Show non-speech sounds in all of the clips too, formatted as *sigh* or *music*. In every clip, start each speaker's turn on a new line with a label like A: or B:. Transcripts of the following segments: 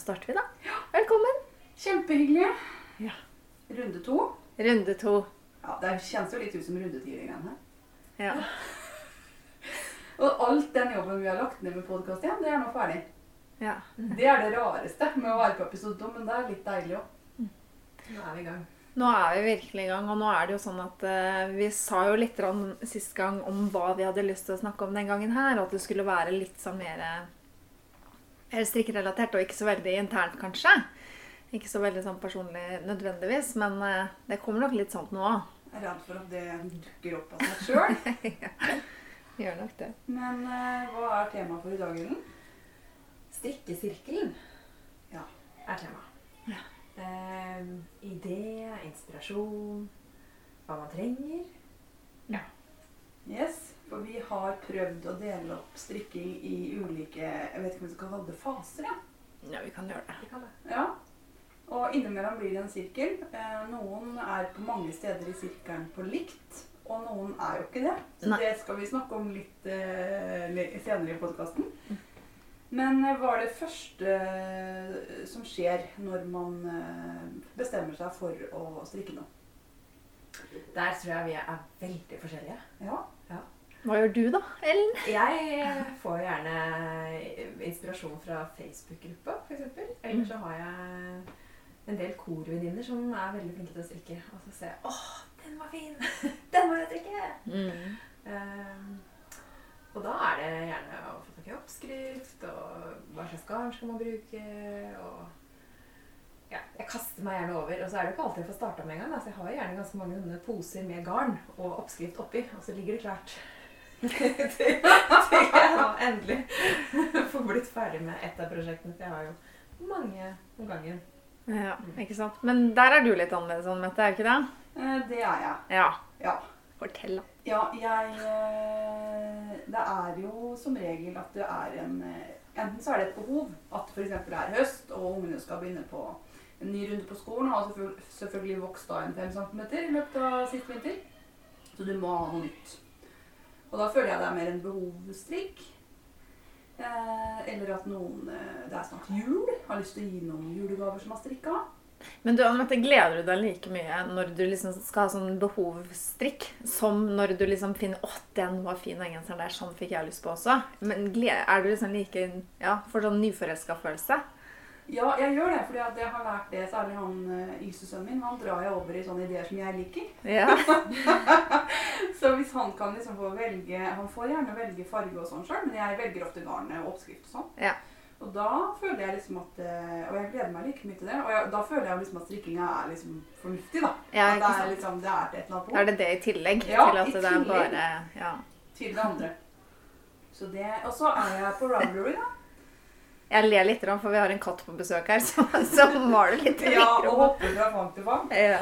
A: starter vi, da. Velkommen.
B: Kjempehyggelig.
A: Ja.
B: Runde to.
A: Runde to.
B: Ja, Det kjennes jo litt ut som runde ti. her.
A: Ja. *laughs*
B: Og alt den jobben vi har lagt ned med podkast igjen, det er nå ferdig.
A: ja.
B: Det er det rareste med å være på episode to, men det er litt deilig òg.
C: Nå er vi i gang.
A: Nå er vi virkelig i gang, og nå er det jo sånn at uh, vi sa jo litt sist gang om hva vi hadde lyst til å snakke om den gangen her, og at det skulle være litt sånn mer mer strikkerelatert, og ikke så veldig internt, kanskje. Ikke så veldig sånn personlig nødvendigvis, men eh, det kommer nok litt sånt nå òg.
B: Jeg er redd for at det dukker opp av seg sjøl. *laughs*
A: Gjør nok det.
B: Men uh, hva er temaet for i dag, Ellen?
C: Strikkesirkelen
B: Ja.
C: er tema.
A: Ja.
C: Eh, idé, inspirasjon, hva man trenger. Ja.
B: Yes, for vi har prøvd å dele opp strikking i ulike jeg vet ikke om vi skal kalle det faser. Ja.
A: Ja, vi kan gjøre det.
C: Vi kan det.
B: Ja. Og innimellom blir det en sirkel. Eh, noen er på mange steder i sirkelen på likt, og noen er jo ikke det. Så
A: Nei.
B: det skal vi snakke om litt eh, senere i podkasten. Men eh, hva er det første som skjer når man bestemmer seg for å strikke noe?
C: Der tror jeg vi er veldig forskjellige.
B: Ja.
A: Hva gjør du, da, Ellen?
C: Jeg får gjerne inspirasjon fra Facebook-gruppa, f.eks. Eller så har jeg en del korvenninner som er veldig flinke til å strikke. Og så ser jeg åh, den var fin! *laughs* Den må jeg strikke!
A: Mm.
C: Um, og da er det gjerne å få tak i oppskrift, og hva slags garn skal man bruke, og ja, jeg kaster meg gjerne over. Og så er det ikke alltid jeg får starta med en gang. Altså, jeg har gjerne ganske mange poser med garn og oppskrift oppi, og så ligger det klart. Til, til jeg da endelig får blitt ferdig med ett av prosjektene. For jeg har jo mange om gangen.
A: Ja, ikke sant? Men der er du litt annerledes, Anne Mette, er ikke det?
B: Eh, det er jeg.
A: Ja.
B: Ja.
A: Fortell, da.
B: Ja, jeg eh, Det er jo som regel at det er en eh, Enten så er det et behov at det f.eks. er høst, og ungene skal begynne på en ny runde på skolen, og selvfølgelig vokst da en 5 cm i løpet av sitt vinter. Så du må ha noe nytt. Og da føler jeg det er mer en behovsstrikk. Eh, eller at noen eh, Det er snart jul. Har lyst til å gi noen julegaver som har strikka.
A: Men du, Anne gleder du deg like mye når du liksom skal ha sånn behovsstrikk, som når du liksom finner 'Å, den var fin, den genseren der. Sånn fikk jeg lyst på også'? Men er du liksom like Ja, får sånn nyforelska følelse?
B: Ja, jeg gjør det, fordi at jeg har lært det. Særlig han uh, yngste sønnen min. Han drar jeg over i sånne ideer som jeg liker.
A: Ja. *laughs*
B: Så hvis han kan liksom få velge Han får gjerne velge farge og sånn sjøl, men jeg velger ofte garn og oppskrift og sånn.
A: Ja.
B: Og da føler jeg liksom at eh, Og jeg gleder meg like mye til det. Og jeg, da føler jeg liksom at strikkinga er liksom fornuftig, da.
A: Ja,
B: at
A: ikke
B: det er liksom Det er et eller annet på
A: Er det det i tillegg
B: Ja,
A: til at
B: i
A: det er bare Ja.
B: til det andre. Så det, Og så er jeg på Ravelry, da.
A: Jeg ler litt, for vi har en katt på besøk her, *laughs* så, så maler litt *laughs*
B: Ja, og
A: håper
B: hopper er vant til vann.
A: Ja.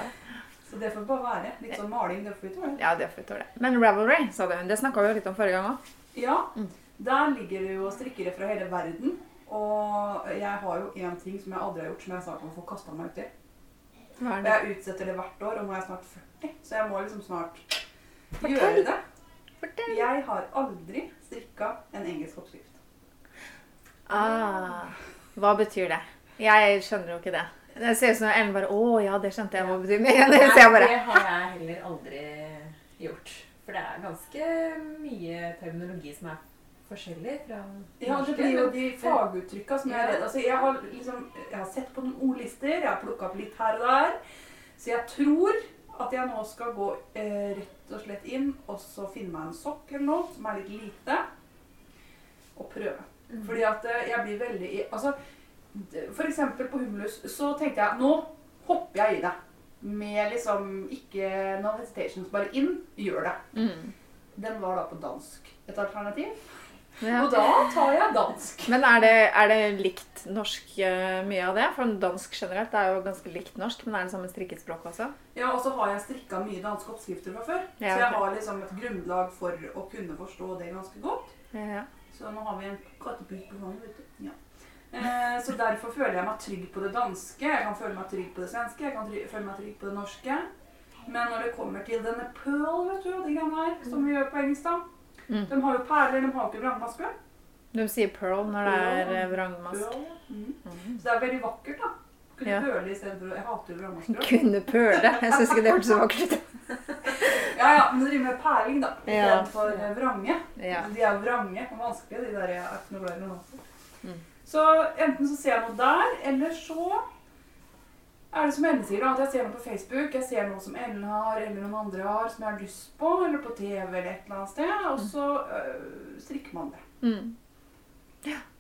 B: Så det får bare være. Litt sånn maling, det får vi tåle.
A: ja, det får vi tåle. Men Ravelry, sa du. Det snakka vi jo litt om forrige gang òg.
B: Ja,
A: Mm.
B: der ligger det jo strikkere fra hele verden. Og jeg har jo én ting som jeg aldri har gjort, som jeg snart må få kasta meg uti. Og jeg utsetter det hvert år, og nå er jeg snart 40, så jeg må liksom snart
A: Fortell.
B: gjøre det.
A: Fortell.
B: Jeg har aldri strikka en engelsk oppskrift.
A: Ah, hva betyr det? Jeg skjønner jo ikke det. Det ser ut som Ellen bare Å ja, det skjønte jeg hva det betyr. *laughs* Det ser jeg bare
C: det har jeg heller aldri gjort. For det er ganske mye terminologi som er forskjellig fra
B: Ja, det blir jo de faguttrykka som jeg er redd Altså, jeg har liksom Jeg har sett på noen ordlister, jeg har plukka opp litt her og der. Så jeg tror at jeg nå skal gå eh, rett og slett inn og så finne meg en sokk eller noe som er litt lite, og prøve.
C: Mm.
B: Fordi at eh, jeg blir veldig i Altså, for eksempel på Humulus så tenkte jeg nå hopper jeg i det. Med liksom ikke no hesitations, bare inn, gjør det.
A: mm.
B: Den var da på dansk et alternativ.
A: Ja.
B: Og da tar jeg dansk.
A: Men er det, er det likt norsk eh, mye av det? For dansk generelt er jo ganske likt norsk, men er det samme strikkespråk også?
B: Ja, og så har jeg strikka mye danske oppskrifter fra før.
A: Ja,
B: Så jeg har liksom et grunnlag for å kunne forstå det ganske godt.
A: Ja.
B: Så nå har vi en kattepus på fanget, vet du. Ja. Eh, så derfor føler jeg meg trygg på det danske. Jeg kan føle meg trygg på det svenske. Jeg kan føle meg trygg på det norske. Men når det kommer til denne pearl, vet du, de greiene her, som vi gjør på engelsk, da
A: Mm.
B: De har jo perler, de har jo ikke vrangmaske.
A: De sier pearl når det er eh, vrangmask.
B: Ja, ja. Mm.
A: Mhm.
B: Så det er veldig vakkert, da. Kunne
A: Ja.
B: pøle istedenfor Jeg hater jo vrangmasker. *laughs*
A: Kunne pøle. Jeg syns ikke det hørtes så vakkert ut. *laughs*
B: Ja, ja, men det driver med perling, da.
A: Ja.
B: Istedenfor eh, vrange.
A: Ja.
B: De er vrange og vanskelige, de der jeg er ikke noe glad i.
A: Mm.
B: Så enten så ser jeg noe der, eller så er det som Ellen sier, da, at jeg ser noe på Facebook, jeg ser noe som Ellen har, eller noen andre har, som jeg har lyst på, eller på TV eller et eller annet sted, og så øh, strikker man det.
A: Mm.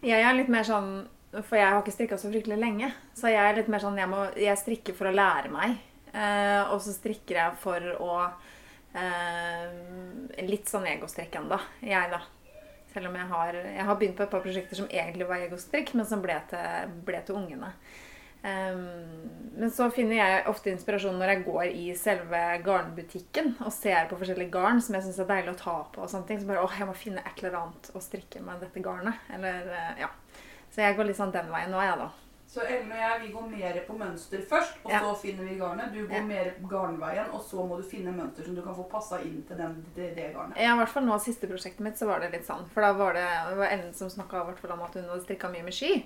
A: Jeg er litt mer sånn For jeg har ikke strikka så fryktelig lenge. Så jeg er litt mer sånn Jeg, må, jeg strikker for å lære meg. Eh, og så strikker jeg for å eh, Litt sånn egostrikk ennå, jeg, da. Selv om jeg har, jeg har begynt på et par prosjekter som egentlig var egostrikk, men som ble til, ble til ungene. Um, men så finner jeg ofte inspirasjon når jeg går i selve garnbutikken og ser på forskjellige garn som jeg syns er deilig å ta på. og sånne ting. Så bare åh, jeg må finne et eller annet å strikke med dette garnet. Eller, eh, ja. Så jeg går litt sånn den veien nå, jeg, da.
B: Så Ellen og jeg vi går mer på mønster først, og
A: Ja.
B: så finner vi garnet. Du går
A: Ja.
B: mer garnveien, og så må du finne mønster som du kan få passa inn til den, det, det garnet.
A: Ja, i hvert fall nå siste prosjektet mitt så var det litt sånn. For da var det, det var Ellen som snakka om at hun hadde strikka mye med sky.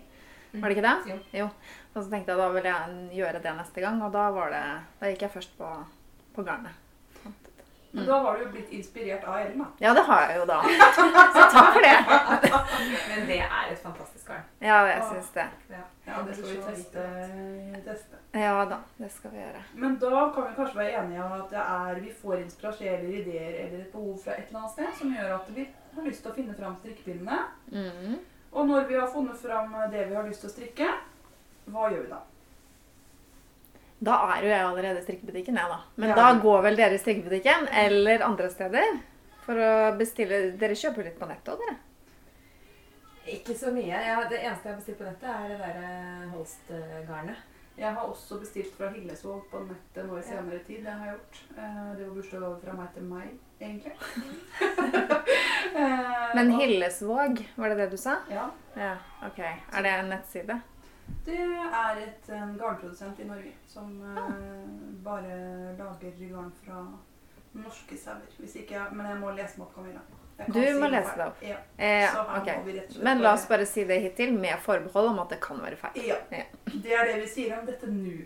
A: Var det ikke det?
C: Jo.
A: Og så tenkte jeg da vil jeg gjøre det neste gang, og da, var det, da gikk jeg først på, på garnet.
B: Men da var du jo blitt inspirert av Ellen, da.
A: Ja, det har jeg jo da. Så takk for det. *laughs*
C: Men det er et fantastisk garn.
A: Ja, jeg syns det.
B: Ja, det skal vi teste. teste.
A: Ja da, det skal vi gjøre.
B: Men da kan vi kanskje være enige om at det er, vi får inspirasjon ideer eller et behov fra et eller annet sted som gjør at vi har lyst til å finne fram strikkepinnene.
A: Mm.
B: Og når vi har funnet fram det vi har lyst til å strikke, hva gjør vi da?
A: Da er jo jeg allerede i strikkebutikken, jeg, da. Men
B: Ja.
A: da går vel dere i strikkebutikken eller andre steder for å bestille Dere kjøper litt på nettet òg, dere?
C: Ikke så mye. Ja, det eneste jeg har bestilt på nettet, er det der eh, Holst-garnet.
B: Jeg har også bestilt fra Hillesvåg på nettet nå i senere tid. Det har jeg gjort. Eh, Det var bursdagsgave fra meg til meg, egentlig. *laughs* Eh,
A: Men Hillesvåg, var det det du sa?
B: Ja.
A: Ja, ok. Er det en nettside?
B: Det er et, en garnprodusent i Norge som eh, bare lager garn fra norske sauer. Men jeg må lese meg opp, Camilla. Jeg
A: Du
B: si
A: må
B: noe
A: lese det opp.
B: Ja,
A: Eh,
B: så her
A: ok.
B: må vi rett og slett
A: Men la oss bare si det hittil med forbehold om at det kan være feil.
B: Ja.
A: Ja.
B: Det er det vi sier om dette nå.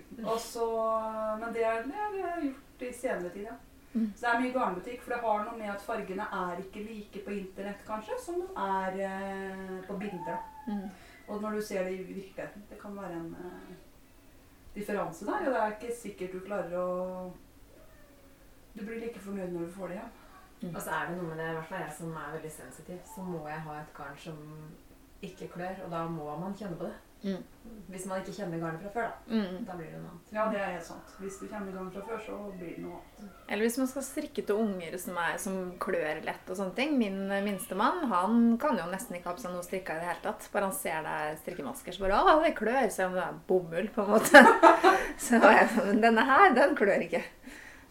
B: Men det er det vi har gjort i senere tid, ja.
A: Mm.
B: Så det er mye garnbutikk, for det har noe med at fargene er ikke like på internett kanskje, som de er eh, på bilder.
A: Mm.
B: Og når du ser det i virkeligheten, det kan være en eh, differanse der. Og det er ikke sikkert du klarer å Du blir like fornøyd når du får det hjem.
C: Og så er det noe med det, i hvert fall jeg som er veldig sensitiv, så må jeg ha et garn som ikke klør, og da må man kjenne på det.
A: Mm.
C: Hvis man ikke kjenner garnet fra før, da.
A: Mm.
C: Da blir det noe annet.
B: Ja, det er helt sant. Hvis du kjenner garnet fra før, så blir det noe annet.
A: Eller hvis man skal strikke til unger som, er, som klør lett og sånne ting. Min minstemann han kan jo nesten ikke ha på seg noe strikka i det hele tatt. Bare han ser deg er strikkemasker, så bare 'Å, det klør', selv om det er bomull, på en måte. *laughs* Så er jeg sånn Men denne her, den klør ikke.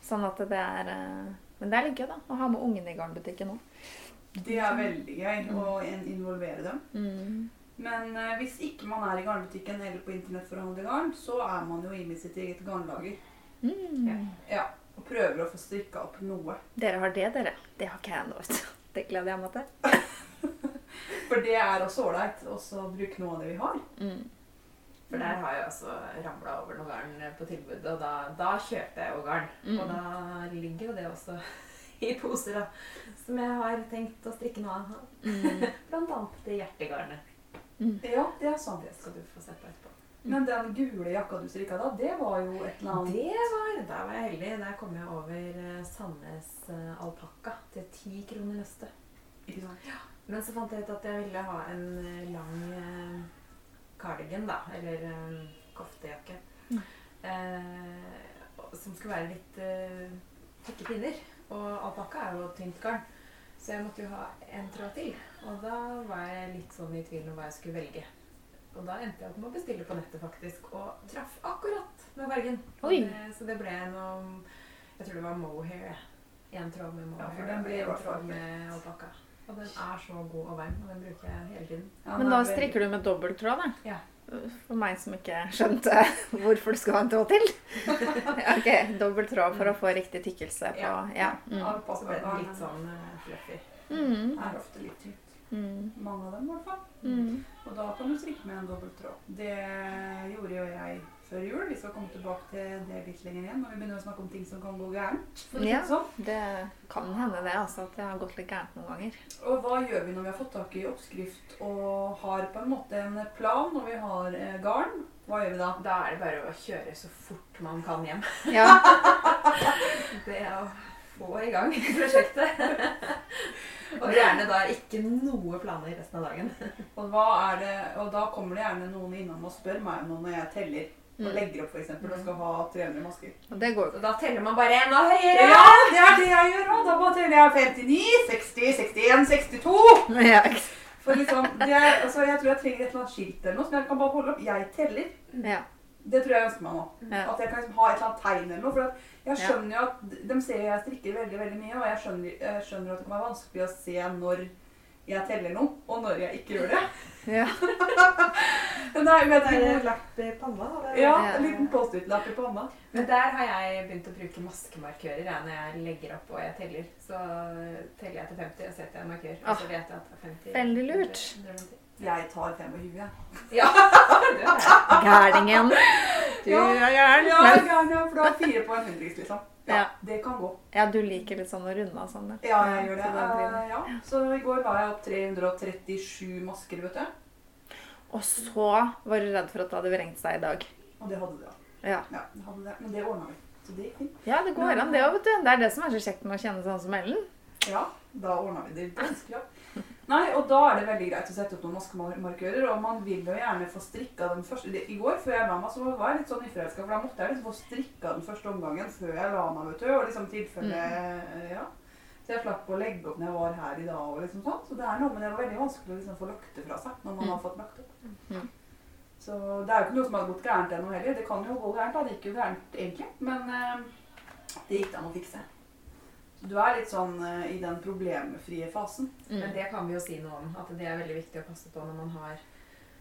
A: Sånn at det er eh, Men det er litt gøy, da. Å ha med ungene i garnbutikken òg.
B: Det er veldig gøy å involvere dem.
A: Mm.
B: Men eh, hvis ikke man er i garnbutikken eller på internett for å handle garn, så er man jo inne i sitt eget garnlager.
A: Mm.
B: Ja, og prøver å få strikka opp noe.
A: Dere har det, dere. Det har ikke jeg ennå. Det gleder jeg meg til. *laughs*
B: For det er også ålreit å bruke noe av det vi har.
A: Mm.
C: For der har jeg også ramla over noe garn på tilbud, og da, da kjøper jeg jo garn.
A: Mm.
C: Og da ligger jo det også *laughs* i poser, da. Som jeg har tenkt å strikke noe av.
A: Mm. *laughs*
C: Blant annet det hjertegarnet.
B: Ja, det er sant.
C: Det skal du få se på etterpå.
B: Men den gule jakka du strikka da, det var jo et eller annet
C: Det var, Der var jeg heldig. Der kom jeg over eh, Sandnes eh, alpakka til ti kroner nøstet.
B: Ja.
C: Men så fant jeg ut at jeg ville ha en eh, lang cardigan, da. Eller um, koftejakke.
A: Mm.
C: Eh, som skulle være litt eh, tykke pinner. Og alpakka er jo tynt garn. Så jeg måtte jo ha en tråd til. Og da var jeg litt sånn i tvil om hva jeg skulle velge. Og da endte jeg opp med å bestille på nettet, faktisk. Og traff akkurat med fargen.
A: Oi.
C: Det, så det ble noe Jeg tror det var mohair. Én tråd med
B: Ja, for den blir
C: en tråd med alpakka. Og den er så god og varm, og den bruker jeg hele tiden.
B: Ja,
A: Men da
B: er veldig-
A: strikker du med dobbelttråd, da?
C: Ja.
A: For meg som ikke skjønte *laughs* hvorfor du skulle ha en tråd til. *laughs* ok, dobbelt tråd for å få riktig tykkelse på
C: Ja.
A: Ja. Mm.
C: Og så litt sånn eh, fluffy.
A: Mm.
B: er ofte litt tykt.
A: Mm.
B: Mange av dem i hvert fall.
A: Mm.
B: Og da kan du strikke med en dobbelt tråd. Det gjorde jo jeg før jul. Vi skal komme tilbake til det litt lenger igjen når vi begynner å snakke om ting som kan gå gærent.
A: Ja.
B: det sånn.
A: Det kan hende det, altså, at det har gått litt gærent noen ganger.
B: Og hva gjør vi når vi har fått tak i oppskrift og har på en måte en plan når vi har eh, garn? Hva gjør vi da?
C: Da er det bare å kjøre så fort man kan hjem.
A: Ja. *laughs*
C: Det er å få i gang prosjektet. *laughs* Og gjerne da ikke noe planer resten av dagen.
B: Og, hva er det, og da kommer det gjerne noen innom og spør meg om noe når jeg teller og
A: Mm.
B: legger opp f.eks. og skal ha 300 masker.
A: Og det går jo
C: Så da teller man bare enda høyere.
B: Ja, det er det jeg gjør òg! Da bare teller jeg 59, 60, 61, 62.
A: Ja.
B: For liksom, det er, altså, Jeg tror jeg trenger et eller annet skilt eller noe som jeg kan bare holde opp. Jeg teller.
A: ja.
B: Det tror jeg jeg ønsker meg nå.
A: Ja.
B: At jeg kan liksom ha et eller annet tegn eller noe. For at jeg skjønner jo at de ser jeg strikker veldig veldig mye, og jeg skjønner, jeg skjønner at det kan være vanskelig å se når jeg teller noe, og når jeg ikke gjør det.
A: Ja.
B: Men det er, vet
C: Det
B: du,
C: er lapp i panna. Eller?
B: Ja, en liten Post-It-lapp i panna.
C: Men der har jeg begynt å bruke maskemarkører jeg, når jeg legger opp og jeg teller. Så teller jeg til 50 og setter jeg en markør. Og så vet jeg at det er 50.
A: Veldig lurt.
C: 100, 110.
B: Jeg tar 25, jeg.
C: Ja, det *laughs* er.
A: Gærningen. Du
B: Ja.
A: er gæren.
B: Ja,
A: jeg
B: er gæren, ja, for du har fire på en hundrings, liksom. Ja,
A: Ja.
B: Det kan gå.
A: ja, du liker litt sånn å runde av sånn.
B: Ja, jeg gjør det.
A: Så det.
B: Eh, ja. Så i går la jeg opp 337 masker, vet du.
A: Og så var du redd for at det hadde vrengt seg i dag.
B: Og det hadde det. ja.
A: Ja.
B: Ja, det hadde det. Men det ordna vi. Så det gikk fint.
A: ja, det går an, det òg, vet du. Det er det som er så kjekt med å kjenne sånn som Ellen.
B: Ja, da ordna vi det ganske bra. Nei, og da er det veldig greit å sette opp noen maskemarkører, og man vil jo gjerne få strikka den første I går før jeg la meg, så var jeg litt sånn uforelska, for da måtte jeg liksom få strikka den første omgangen før jeg la meg, vet du, og liksom tilfelle Ja. Så jeg slapp å legge opp når jeg var her i dag og liksom sånn. Så det er noe, men det var veldig vanskelig å liksom få lagt det fra seg når man
A: Mm.
B: har fått lagt opp.
A: Mm.
B: Så det er jo ikke noe som har gått gærent ennå heller. Det kan jo gå gærent, da. Det gikk jo gærent egentlig, men eh, det gikk det an å fikse. Du er litt sånn uh, i den problemfrie fasen.
C: Men
A: Mm.
C: det kan vi jo si noe om. At det er veldig viktig å passe på når man har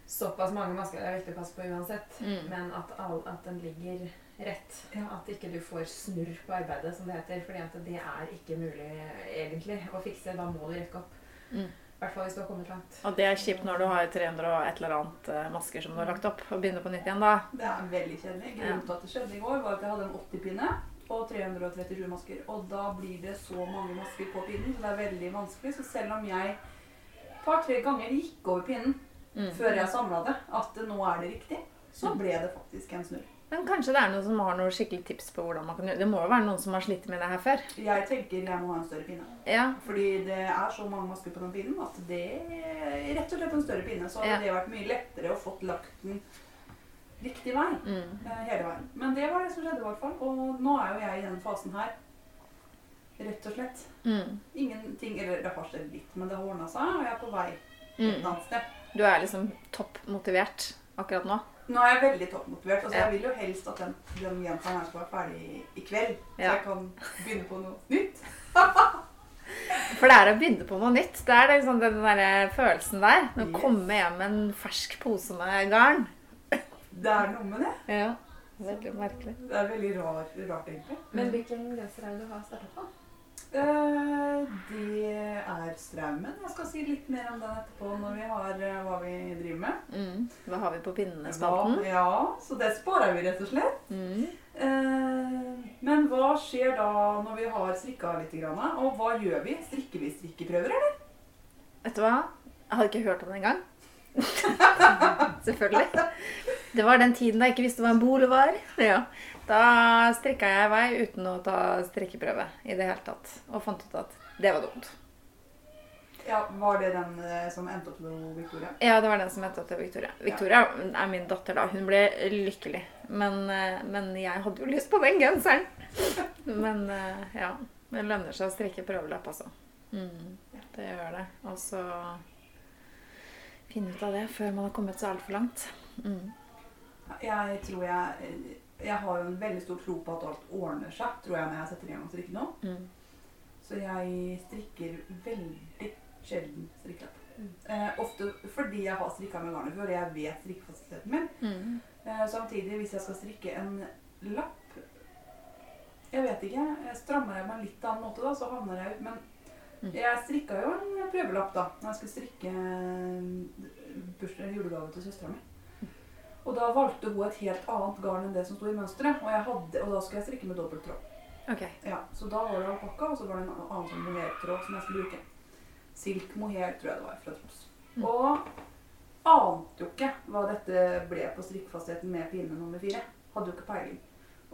C: såpass mange masker. Det er viktig å passe på uansett.
A: Mm.
C: Men at, all, at den ligger rett.
B: Ja.
C: At ikke du får snurr på arbeidet, som det heter. fordi at det er ikke mulig egentlig å fikse. Da må du rekke opp.
A: Mm.
C: I hvert fall hvis du har kommet langt.
A: Og det er kjipt når du har 300 og et eller annet eh, masker som du har lagt opp, og begynner på nytt igjen da.
B: Det er veldig kjedelig. Grunnen til at det skjedde i går, var at jeg hadde en 80-pinne og 337 masker. Og da blir det så mange masker på pinnen, så det er veldig vanskelig. Så selv om jeg et par-tre ganger gikk over pinnen
A: Mm.
B: før jeg samla det, at nå er det riktig, så
A: Mm.
B: ble det faktisk en snurr.
A: Men kanskje det er noen som har noen skikkelig tips på hvordan man kan gjøre det. Må jo være noen som har slitt med det her før.
B: Jeg tenker jeg må ha en større pinne.
A: Ja.
B: Fordi det er så mange masker på den pinnen at det er rett og slett en større pinne. Så hadde
A: Ja.
B: det vært mye lettere å fått lagt den riktig vei.
A: Mm.
B: eh, hele veien. Men det var det som skjedde i hvert fall. Og nå er jo jeg i den fasen her. Rett og slett.
A: Mm.
B: Ingenting Eller det har skjedd litt, men det har ordna seg, og jeg er på vei et
A: Mm.
B: annet sted.
A: Du er liksom toppmotivert akkurat nå.
B: Nå er jeg veldig toppmotivert. Altså,
A: Ja.
B: Jeg vil jo helst at den, den gjentagen her skal være ferdig i, i kveld. Så jeg kan begynne på noe nytt. *laughs*
A: For det er å begynne på noe nytt. Det er liksom den der følelsen der. Å
B: Yes.
A: komme hjem med en fersk pose med garn.
B: Det er noe med det.
A: Ja. Veldig merkelig.
B: Det er veldig rar, rart, egentlig.
C: Men hvilken genser er det du har startet på?
B: Uh, det er Straumen. Jeg skal si litt mer om den etterpå når vi har uh, hva vi driver med.
A: Mm. Hva har vi på pinnespalten?
B: ja, så det sparer vi rett og slett.
A: Mm.
B: Uh, men hva skjer da når vi har strikka litt? Grann, og hva gjør vi? Strikker vi strikkeprøver, eller?
A: Vet du hva? Jeg hadde ikke hørt om det engang. *laughs* Selvfølgelig. Det var den tiden da jeg ikke visste hva en bol var. Ja. Da strikka jeg i vei uten å ta strikkeprøve i det hele tatt. Og fant ut at det var dumt.
B: Ja, Var det den eh, som endte opp med Victoria?
A: Ja, det var den som het til Victoria. Victoria er min datter, da. Hun ble lykkelig. Men, eh, men jeg hadde jo lyst på den genseren. *laughs* Men eh, ja. Det lønner seg å strikke prøvelapp, altså. Mm, det gjør det. Og så finne ut av det før man har kommet så altfor langt. Mm.
B: Jeg tror jeg Jeg har jo en veldig stor tro på at alt ordner seg, tror jeg, når jeg setter i gang å strikke nå.
A: Mm.
B: Så jeg strikker veldig sjelden strikkelapp.
C: Mm.
B: Eh, ofte fordi jeg har strikka med garnet før, og jeg vet strikkefasiliteten min.
A: Mm.
B: Eh, samtidig, hvis jeg skal strikke en lapp Jeg vet ikke. Jeg strammer jeg meg litt annen måte, da, så havner jeg ut. Men Jeg strikka jo en prøvelapp da når jeg skulle strikke eh, julegave til søstera mi. Og da valgte hun et helt annet garn enn det som sto i mønsteret. Og, hadde, og da skulle jeg strikke med dobbelt tråd.
A: Ok.
B: Ja, så da var det alpakka, og så var det en annen sånn mohairtråd som jeg skulle bruke. Silk mohair, tror jeg det var, fra Troms.
A: Mm.
B: Og ante jo ikke hva dette ble på strikkefastheten med pinne nummer fire. Hadde jo ikke peiling.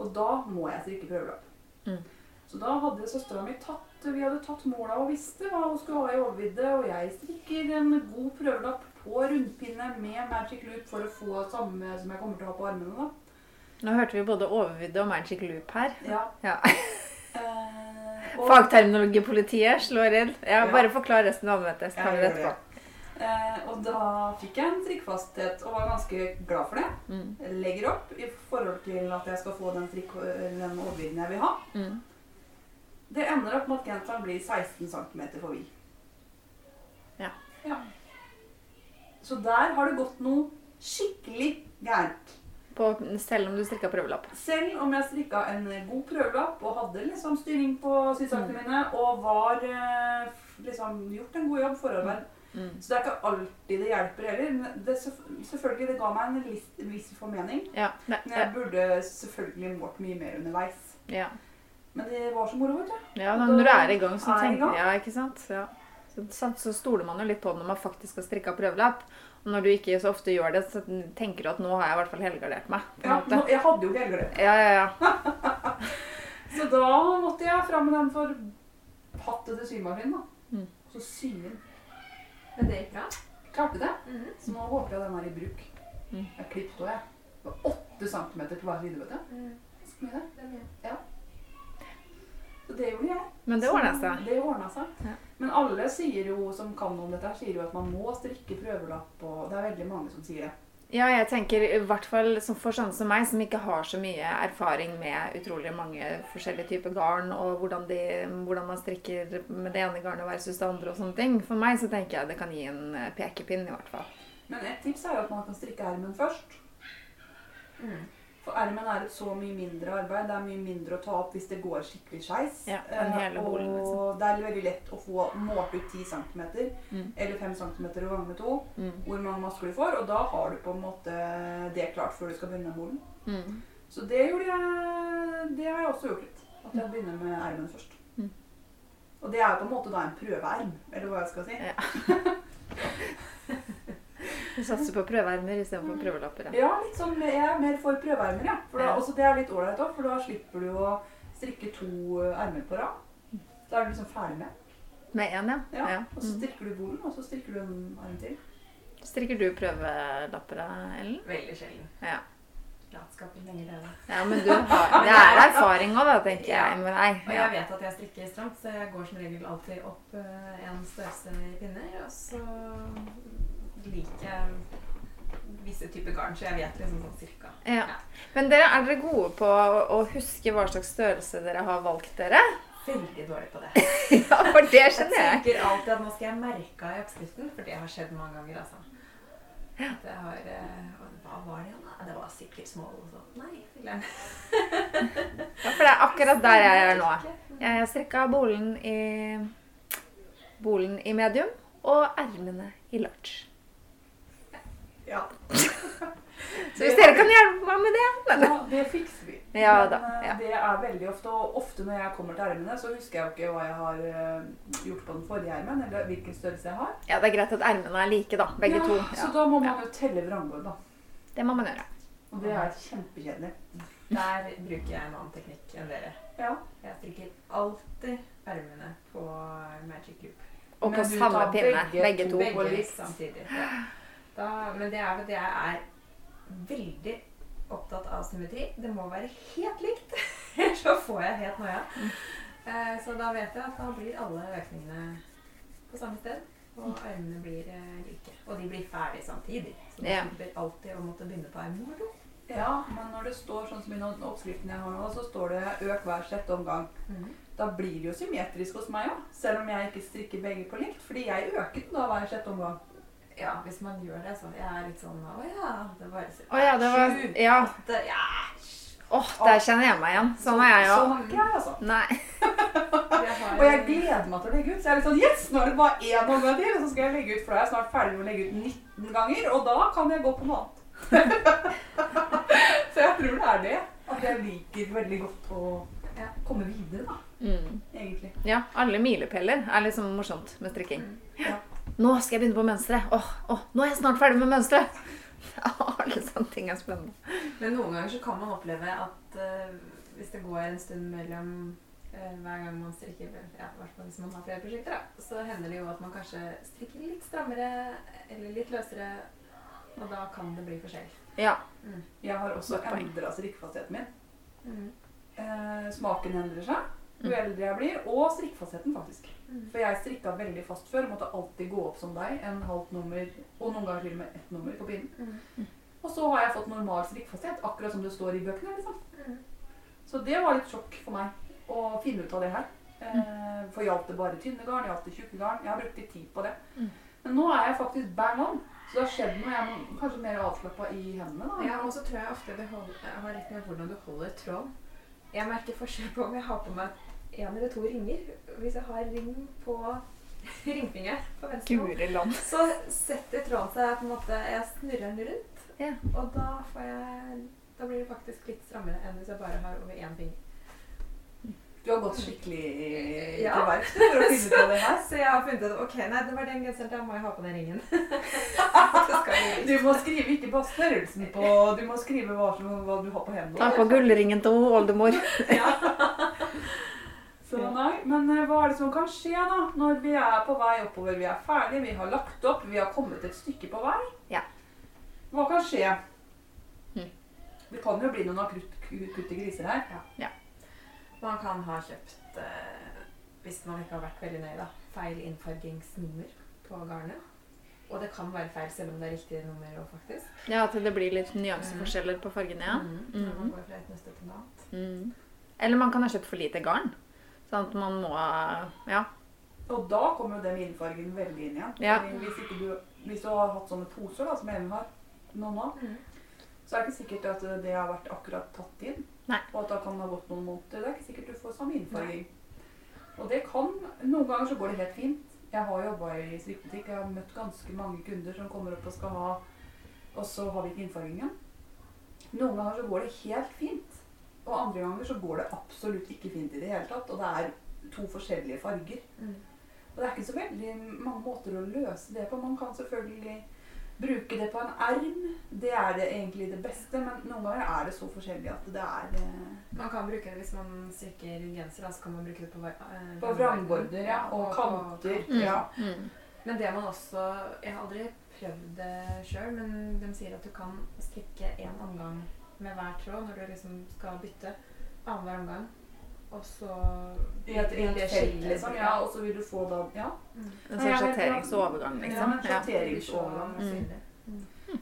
B: Og da må jeg strikke prøvelapp.
A: Mm.
B: Så da hadde søstera mi tatt Vi hadde tatt måla og visste hva hun skulle ha i overvidde, og jeg strikker en god prøvelapp på rundpinne med magic loop for å få samme som jeg kommer til å ha på armene. da.
A: Nå hørte vi både overvidde og magic loop her.
B: Ja.
A: Ja.
B: Eh, *laughs* og-
A: Fagterminologipolitiet slår inn. Ja,
B: Ja.
A: bare forklar resten av anvendet, så tar vi det etterpå.
B: Eh, og da fikk jeg en strikkfasthet og var ganske glad for det.
A: Mm.
B: Legger opp i forhold til at jeg skal få den, strikk, den overvidden jeg vil ha.
A: Mm.
B: Det ender opp med at genseren blir 16 cm for vid.
A: Ja.
B: ja. Så der har det gått noe skikkelig gærent.
A: På, selv om du strikka prøvelapp.
B: Selv om jeg strikka en god prøvelapp og hadde liksom styring på sysakene mine og var eh, liksom gjort en god jobb forarbeid,
A: Mm.
B: Så det er ikke alltid det hjelper heller. men Det, selvfølgelig, det ga meg en viss, viss formening.
A: Ja.
B: Men jeg burde selvfølgelig målt mye mer underveis.
A: ja.
B: Men det var så moro, vet du.
A: ja, når du er i gang, så
B: Er
A: tenker
B: jeg,
A: Ja, ikke sant? Ja. Så, stoler man jo litt på det når man faktisk har strikka prøvelapp. Og når du ikke så ofte gjør det, så tenker du at nå har jeg i hvert fall helgardert meg.
B: Ja, nå, jeg hadde jo helgardert.
A: Ja, ja, ja. *laughs*
B: Så da måtte jeg fram med den forhattede symaskinen. da.
A: Mm.
B: Og så sy den.
C: Men det gikk bra.
B: Klarte det.
C: Mhm.
B: Så nå håper jeg den er i bruk.
A: Mm.
B: Jeg klippet også, jeg. Det var åtte centimeter på hver side, vet du.
C: Mm.
B: Så mye, det.
C: Det mye.
B: Så det gjorde jeg.
A: Men det ordna seg.
B: Det ordna seg.
A: Ja.
B: Men alle sier jo, som kan om dette, sier jo at man må strikke prøvelapp. Og det er veldig mange som sier det.
A: Ja, jeg tenker i hvert fall for sånne som meg, som ikke har så mye erfaring med utrolig mange forskjellige typer garn, og hvordan, de, hvordan man strikker med det ene garnet versus det andre og sånne ting. For meg så tenker jeg det kan gi en eh, pekepinn, i hvert fall.
B: Men et tips er jo at man kan strikke ermen først.
C: Mm.
B: For ermen er et så mye mindre arbeid. Det er mye mindre å ta opp hvis det går skikkelig skeis.
A: Ja,
B: Eh,
A: bolen, liksom.
B: og det er veldig lett å få målt ut 10 cm
A: Mm.
B: eller 5 cm og ganger med to
A: Mm.
B: hvor mange masker du får, og da har du på en måte det klart før du skal begynne med bolen.
A: Mm.
B: Så det gjorde jeg Det har jeg også gjort litt. At jeg begynner med ermen først.
A: Mm.
B: Og det er jo på en måte da en prøveerm, eller hva jeg skal si.
A: Ja. *laughs* Du *laughs* satser på prøveermer istedenfor prøvelapper. Ja.
B: Ja, litt sånn, jeg er mer for prøveermer, ja. For da,
A: Ja.
B: også det er litt ålreit òg, for da slipper du å strikke to ermer på rad. Da er du liksom ferdig med.
A: Med én, ja.
B: Ja.
A: ja.
B: Og så
A: Mm.
B: strikker du bolen, og så strikker du en arm til.
A: Strikker du prøvelapper, Ellen?
C: Veldig sjelden.
A: Ja.
C: Latskapen lenger det, da.
A: ja, men du har Det er erfaring òg, da, tenker jeg, deg.
C: Og jeg vet at jeg strikker stramt, så jeg går som regel alltid opp eh, en størrelse i pinner. Og så liker visse typer garn, så jeg vet liksom sånn cirka.
A: Ja. Men dere, er dere gode på å huske hva slags størrelse dere har valgt dere?
C: Veldig dårlig på det. *laughs*
A: Ja, for det skjønner jeg.
C: Jeg tenker alltid at nå skal jeg merke av i oppskriften, for det har skjedd mange ganger. altså. Det har, eh, Hva var det da? Det var sikkert små og sånn. Nei, filler'n. *laughs*
A: Ja, for det er akkurat der jeg er nå. Jeg har strikka bolen i bolen i medium og ermene i large.
B: Ja. *laughs*
A: Så hvis dere kan hjelpe meg med det men-
B: Ja, det fikser vi.
A: Ja
B: Men
A: da,
B: eh,
A: ja.
B: det er veldig ofte, og ofte når jeg kommer til ermene, så husker jeg jo ikke hva jeg har eh, gjort på den forrige ermen, eller hvilken størrelse jeg har.
A: Ja, det er greit at ermene er like, da. Begge
B: ja,
A: to.
B: Så da må man jo telle vrangbord, da.
A: Det må man gjøre.
B: Og det er kjempekjedelig.
C: Der bruker jeg en annen teknikk enn dere.
B: Ja.
C: Jeg strikker alltid ermene på magic loop.
A: Og på samme pinne.
B: begge
A: Begge to.
C: Begge samtidig. Ja. Da, men det er fordi jeg er veldig opptatt av symmetri. Det må være helt likt, *laughs* ellers så får jeg helt noia. Eh, så da vet jeg at da blir alle økningene på samme sted. Og armene blir eh, like. Og de blir ferdig samtidig. Så det
A: blir
C: slipper alltid å måtte begynne på arm nummer to.
B: ja, men når det står sånn som i den oppskriften jeg har nå, så står det 'øk hver sjette omgang'. Da blir det jo symmetrisk hos meg òg, selv om jeg ikke strikker begge på likt. Fordi jeg øket den da hver sjette omgang.
C: Ja, hvis man gjør det, sånn jeg er litt sånn Å ja. Det var
A: sånn. ja, det var
C: Sju,
A: Ja.
C: åtte, ja.
A: Åh, der kjenner jeg meg igjen. Sånn er jeg
B: Sånn er ikke jeg, altså.
A: Nei. *laughs*
B: Og jeg gleder meg til å legge ut. Så jeg er litt sånn Yes! Nå er det bare én omgang til, og så skal jeg legge ut. For da er jeg snart ferdig med å legge ut 19 ganger, og da kan jeg gå på noe annet. *laughs* så jeg tror det er det. At jeg liker veldig godt å komme videre, da.
A: Mm.
B: Egentlig.
A: Ja, alle milepæler er liksom morsomt med strikking.
B: Ja.
A: Nå skal jeg begynne på mønsteret. Åh, åh, nå er jeg snart ferdig med mønsteret. *laughs* alle sånne ting er spennende.
C: Men noen ganger så kan man oppleve at uh, hvis det går en stund mellom uh, hver gang man strikker, ja, hvert fall hvis man har flere prosjekter, da, så hender det jo at man kanskje strikker litt strammere eller litt løsere, og da kan det bli forskjell.
A: Ja.
B: Jeg har også endra strikkfastheten min.
C: Mm.
B: Uh, smaken endrer seg jo
A: Mm.
B: eldre jeg blir, og strikkfastheten, faktisk.
C: Mm.
B: For jeg strikka veldig fast før. Måtte alltid gå opp som deg. En halvt nummer, og noen ganger til og med ett nummer på pinnen.
C: Mm.
B: Og så har jeg fått normal strikkfasthet, akkurat som det står i bøkene. liksom.
C: Mm.
B: Så det var litt sjokk for meg å finne ut av det her. Eh, for gjaldt det bare tynne garn, gjaldt det tjukke garn? Jeg har brukt litt tid på det.
A: Mm.
B: Men nå er jeg faktisk bang on. Så det har skjedd noe. Jeg er kanskje mer avslappa i hendene. da.
C: Ja, og så tror jeg ofte det jeg har rett med hvordan du holder tråden. Jeg merker forskjell på om jeg har på meg en eller to ringer. Hvis jeg har ring på *laughs* ringfinger på venstre hånd, så setter tråden seg på en måte Jeg snurrer den rundt,
A: Ja.
C: og da får jeg Da blir det faktisk litt strammere enn hvis jeg bare har over én finger.
B: Du har gått skikkelig
C: Ja.
B: til verks for å finne ut av det her.
C: Så jeg har funnet ut ok, nei, det var den genseren, da må jeg ha på den ringen. *laughs*
B: Du må skrive ikke bare størrelsen på Du må skrive hva, som, hva du har på hendene.
A: Ta på gullringen til oldemor. *laughs*
B: Så nei, Men eh, hva er det som kan skje da, når vi er på vei oppover? Vi er ferdige, vi har lagt opp, vi har kommet et stykke på vei.
A: Ja.
B: Hva kan skje?
A: Hm.
B: Det kan jo bli noen akutte griser her. Ja.
C: Man kan ha kjøpt, eh, hvis man ikke har vært veldig nøye, da, feil innfargingsnummer på garnet. Og det kan være feil selv om det er riktig nummer òg, faktisk.
A: Ja, at det blir litt nyanseforskjeller på fargene, ja.
C: Mm. Når man går fra et nøste til noe annet.
A: Mm. Eller man kan ha kjøpt for lite garn. Sånn at man må Ja.
B: Og da kommer jo den innfargen veldig inn igjen.
A: Ja.
B: Hvis, du, hvis du har hatt sånne poser, da, som Even har, noen av,
C: Mm.
B: så er det ikke sikkert at det har vært akkurat tatt inn.
A: Nei.
B: Og at da kan det ha gått noen måneder. Det er ikke sikkert du får samme innfarging. Og det kan Noen ganger så går det helt fint. Jeg har jobba i strikkebutikk. Jeg har møtt ganske mange kunder som kommer opp og skal ha Og så har vi ikke innfargingen. Noen ganger så går det helt fint. Og andre ganger så går det absolutt ikke fint i det hele tatt. Og det er to forskjellige farger.
C: Mm.
B: Og det er ikke så veldig mange måter å løse det på. Man kan selvfølgelig bruke det på en erm. Det er det egentlig det beste, men noen ganger er det så forskjellig at det er eh,
C: Man kan bruke det hvis man strikker genser, da, så kan man bruke det på, eh,
B: på vrangborder ja, og kanter.
A: Mm.
B: Ja.
A: Mm.
C: Men det man også Jeg har aldri prøvd det sjøl, men de sier at du kan strikke én omgang med hver tråd når du liksom skal bytte annenhver omgang. Og så
B: I et, felt, liksom. Ja, og så vil du få da Ja.
C: Mm.
A: En sånn
B: vet
A: liksom.
B: Ja, en
A: Ja.
B: sjatteringsovergang.
C: Så synlig.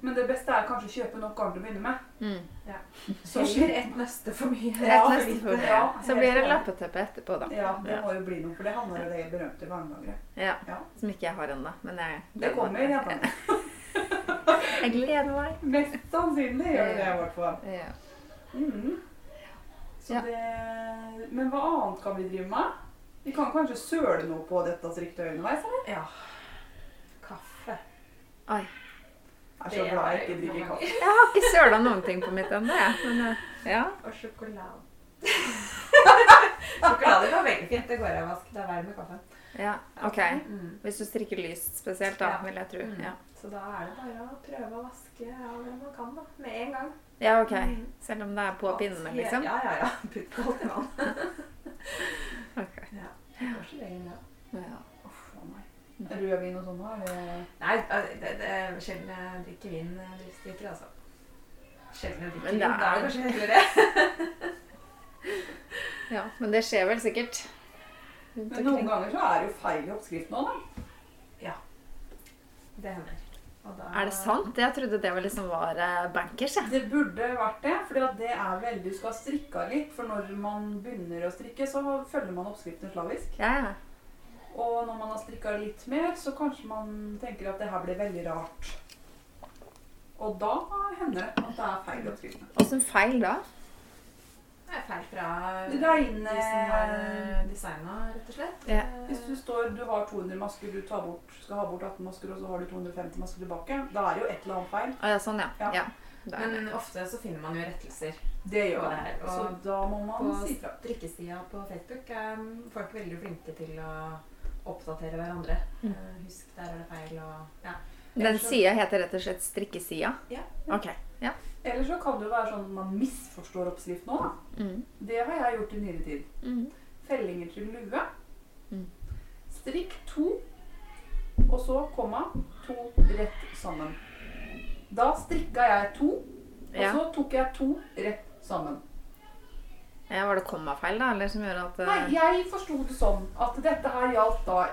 B: Men det beste er kanskje å kjøpe nok garn til å begynne med.
A: Mm.
B: Så
C: blir et nøste for mye.
B: Ja,
A: neste for mye.
B: ja,
A: Så blir det lappeteppe etterpå, da.
B: Ja, det
A: Ja.
B: må jo bli noe, for det handler om det berømte garnlageret.
A: Ja.
B: Ja.
A: Som ikke jeg har ennå. Men jeg
B: Det kommer, ja.
A: Jeg gleder meg.
B: Mest sannsynlig gjør det det i hvert fall.
A: Ja.
B: Mm. Så
A: Ja.
B: det, men hva annet kan vi drive med? Vi kan kanskje søle noe på dette striktøyet underveis? eller?
C: Ja. Kaffe.
A: Oi.
B: Jeg er så glad jeg ikke drikker kaffe.
A: Jeg har ikke søla noen ting på mitt ennå, jeg. Eh, ja.
C: Og sjokolade. *laughs* sjokolade var veldig fint. Det går av vask. Det er verre med kaffe.
A: Ja. OK.
C: Mm.
A: Hvis du strikker lyst spesielt, da,
C: Ja.
A: vil jeg tro.
C: Mm.
A: Ja.
C: Så da er det bare å prøve å vaske av det man kan, da. Med en gang.
A: ja, OK.
C: Mm.
A: Selv om det er på pinnene, liksom?
C: Ja, ja, ja. *laughs* Putt på alt i vann. *laughs*
A: Ok.
C: Ja. Det går så lenge, det.
A: Ja.
B: Uff, å nei. Rødvin og sånn, òg? det-
C: Nei, det, det er sjelden jeg drikker vin når jeg altså. Sjelden jeg drikker
A: Men
C: vin. Da er det kanskje hyggeligere. *laughs*
A: ja. Men det skjer vel sikkert
B: Men noen ganger så er det jo feil i oppskriften òg, da. Ja.
C: Det hender. Og da-
A: Er det sant? Jeg trodde det var liksom var eh, bankers, Ja.
B: Det burde vært det, for det er veldig Du skal ha strikka litt, for når man begynner å strikke, så følger man oppskriften slavisk.
A: Ja, ja.
B: Og når man har strikka litt mer, så kanskje man tenker at det her blir veldig rart. Og da hender det at det er feil i oppskriften.
A: Åssen feil da?
C: Det er feil fra de som har eh, designa, rett og slett.
A: Ja.
C: Eh,
B: Hvis du står, du har 200 masker, du tar bort, skal ha bort 18 masker, og så har du 250 masker tilbake, da er det jo et eller annet feil.
A: Ja, sånn, ja.
B: Ja.
C: Men ofte så finner man jo rettelser.
B: Det gjør
C: man.
B: det.
C: her. er-
B: Så
C: og
B: da må man
C: På
B: si fra.
C: strikkesida på Facebook er folk veldig flinke til å oppdatere hverandre.
A: Mm.
C: Eh, Husk, der er det feil og ja.
A: Den sida heter rett og slett strikkesida?
C: Ja.
A: Ok. Ja.
B: Eller så kan det jo være sånn at man misforstår oppskriften òg.
A: Mm.
B: Det har jeg gjort i nyere tid.
A: Mm.
B: Fellinger til lue.
A: Mm.
B: Strikk to, og så komma, to rett sammen. Da strikka jeg to, og
A: Ja.
B: så tok jeg to rett sammen.
A: ja. Var det kommafeil, da? Eller som gjør at Uh...
B: Nei, jeg forsto det sånn at dette her gjaldt da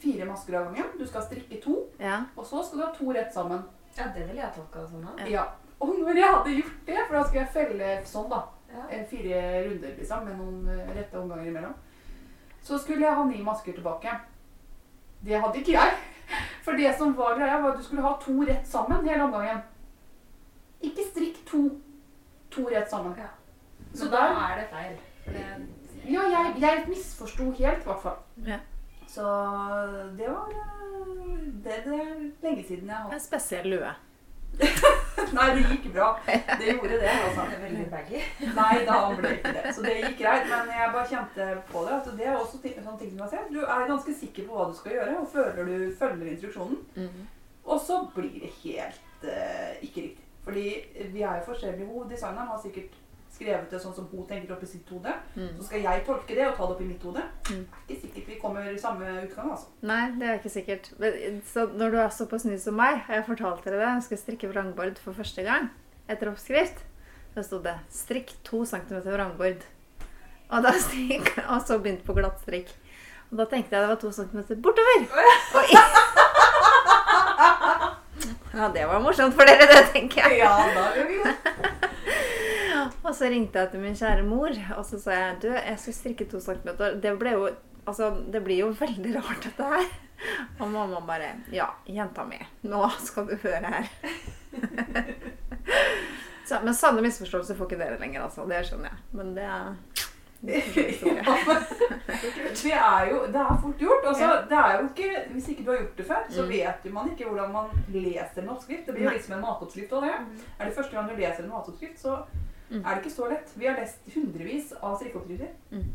B: fire masker av gangen. Du skal strikke to,
A: Ja.
B: og så skal du ha to rett sammen.
C: ja, det ville jeg tolka det sånn. da.
A: Ja.
B: Ja. Og når jeg hadde gjort det, for da skulle jeg felle sånn, da.
C: Ja.
B: eh, Fire runder, liksom, med noen eh, rette omganger imellom. Så skulle jeg ha ni masker tilbake. Det hadde ikke jeg. *laughs* For det som var greia, var at du skulle ha to rett sammen hele omgangen. Ikke strikk to, to rett sammen.
C: Ja.
B: Så
C: da
B: der
C: er det feil. Det,
B: Ja, jeg, jeg misforsto helt, i hvert fall.
A: Ja.
B: Så det var eh, det, det er lenge siden jeg har
A: En spesiell lue. *laughs* *laughs*
B: Nei, det gikk bra. Det gjorde det, altså. Nei, da ble det ikke det. Så det gikk greit. Men jeg bare kjente på det. at det er også ting, sånne ting som jeg ser. Du er ganske sikker på hva du skal gjøre, og føler du følger instruksjonen.
A: Mm.
B: Og så blir det helt uh, ikke riktig. Fordi vi er jo forskjellige. Designeren har sikkert skrevet det sånn som hun tenker opp i sitt hode.
A: Mm.
B: Så skal jeg tolke det og ta det opp i mitt hode.
A: Mm.
B: Ikke sikkert vi kommer i samme utgang, altså.
A: Nei, det er ikke sikkert. Men, Så når du er såpass ny som meg, har jeg fortalt dere det, jeg skal strikke vrangbord for første gang etter oppskrift. Da sto det 'strikk to centimeter vrangbord'. Og, da strikk, *laughs* og så begynte på glatt strikk. Og da tenkte jeg det var to centimeter bortover. Og *laughs* ja, det var morsomt for dere, det, tenker jeg.
B: Ja, da gjør vi det. *laughs*
A: Og så ringte jeg til min kjære mor, og så sa jeg du, jeg skal strikke to centimeter. Det jo, altså, det blir jo veldig rart, dette her. Og mamma bare Ja, jenta mi, nå skal du høre her. *laughs* så, men sanne misforståelser får ikke dere lenger, altså. Det skjønner jeg. Men det er det er *laughs*
B: jo det er fort gjort. Altså, det er jo ikke, hvis ikke du har gjort det før, så
A: Mm.
B: vet man ikke hvordan man leser en oppskrift. Det blir jo litt som en matoppskrift. Og det. Er det første gang du leser en matoppskrift, så
A: Mm.
B: er det ikke så lett. Vi har lest hundrevis av strikkeoppskrifter.
A: Mm.